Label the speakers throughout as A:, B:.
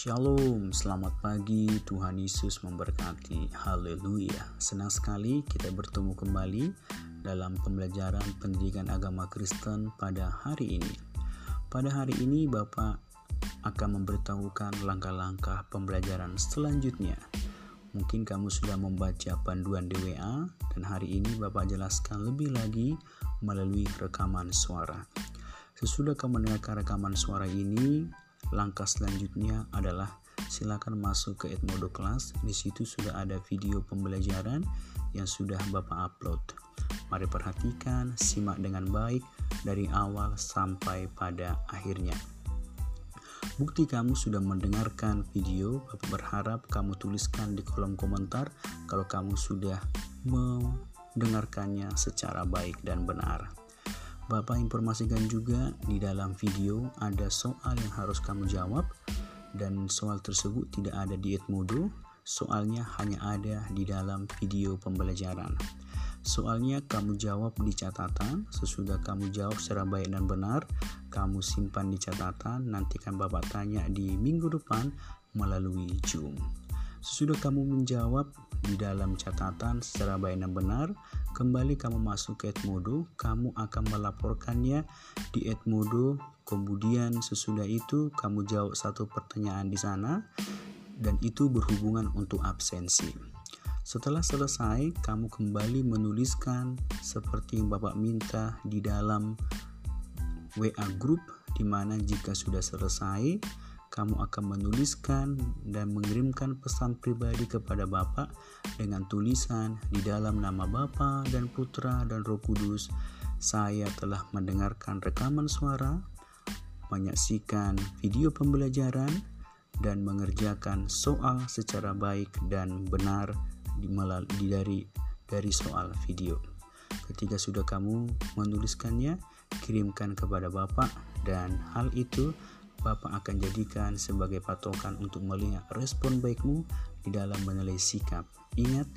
A: Shalom, selamat pagi. Tuhan Yesus memberkati. Haleluya. Senang sekali kita bertemu kembali dalam pembelajaran pendidikan agama Kristen pada hari ini. Pada hari ini Bapak akan memberitahukan langkah-langkah pembelajaran selanjutnya. Mungkin kamu sudah membaca panduan DWA dan hari ini Bapak jelaskan lebih lagi melalui rekaman suara. Sesudah kamu mendengarkan rekaman suara ini, langkah selanjutnya adalah silakan masuk ke Edmodo Class. Di situ sudah ada video pembelajaran yang sudah Bapak upload. Mari perhatikan, simak dengan baik dari awal sampai pada akhirnya. Bukti kamu sudah mendengarkan video, Bapak berharap kamu tuliskan di kolom komentar kalau kamu sudah mendengarkannya secara baik dan benar. Bapak informasikan juga di dalam video ada soal yang harus kamu jawab dan soal tersebut tidak ada di Edmodo, soalnya hanya ada di dalam video pembelajaran. Soalnya kamu jawab di catatan, sesudah kamu jawab secara baik dan benar, kamu simpan di catatan, nanti kan Bapak tanya di minggu depan melalui Zoom. Sesudah kamu menjawab di dalam catatan secara baik dan benar, kembali kamu masuk ke Edmodo, kamu akan melaporkannya di Edmodo. Kemudian sesudah itu kamu jawab satu pertanyaan di sana dan itu berhubungan untuk absensi. Setelah selesai, kamu kembali menuliskan seperti yang Bapak minta di dalam WA group di mana jika sudah selesai, kamu akan menuliskan dan mengirimkan pesan pribadi kepada Bapak dengan tulisan di dalam nama Bapa dan Putra dan Roh Kudus. Saya telah mendengarkan rekaman suara, menyaksikan video pembelajaran, dan mengerjakan soal secara baik dan benar di dari dari soal video. Ketika sudah kamu menuliskannya, kirimkan kepada Bapak dan hal itu Bapak akan jadikan sebagai patokan untuk melihat respon baikmu di dalam menilai sikap. Ingat,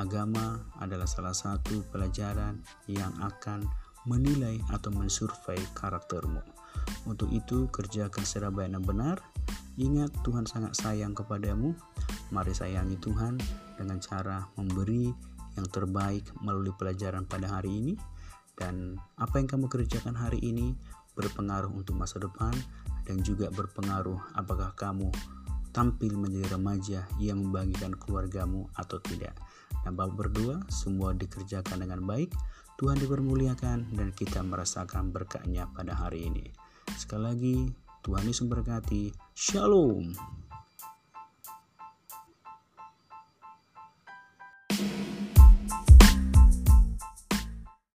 A: agama adalah salah satu pelajaran yang akan menilai atau mensurvei karaktermu. Untuk itu, kerjakan secara baik dan benar. Ingat, Tuhan sangat sayang kepadamu. Mari sayangi Tuhan dengan cara memberi yang terbaik melalui pelajaran pada hari ini. Dan apa yang kamu kerjakan hari ini berpengaruh untuk masa depan dan juga berpengaruh apakah kamu tampil menjadi remaja yang membagikan keluargamu atau tidak. Dan Bapak berdua semua dikerjakan dengan baik, Tuhan dipermuliakan dan kita merasakan berkatnya pada hari ini. Sekali lagi, Tuhan Yesus memberkati. Shalom.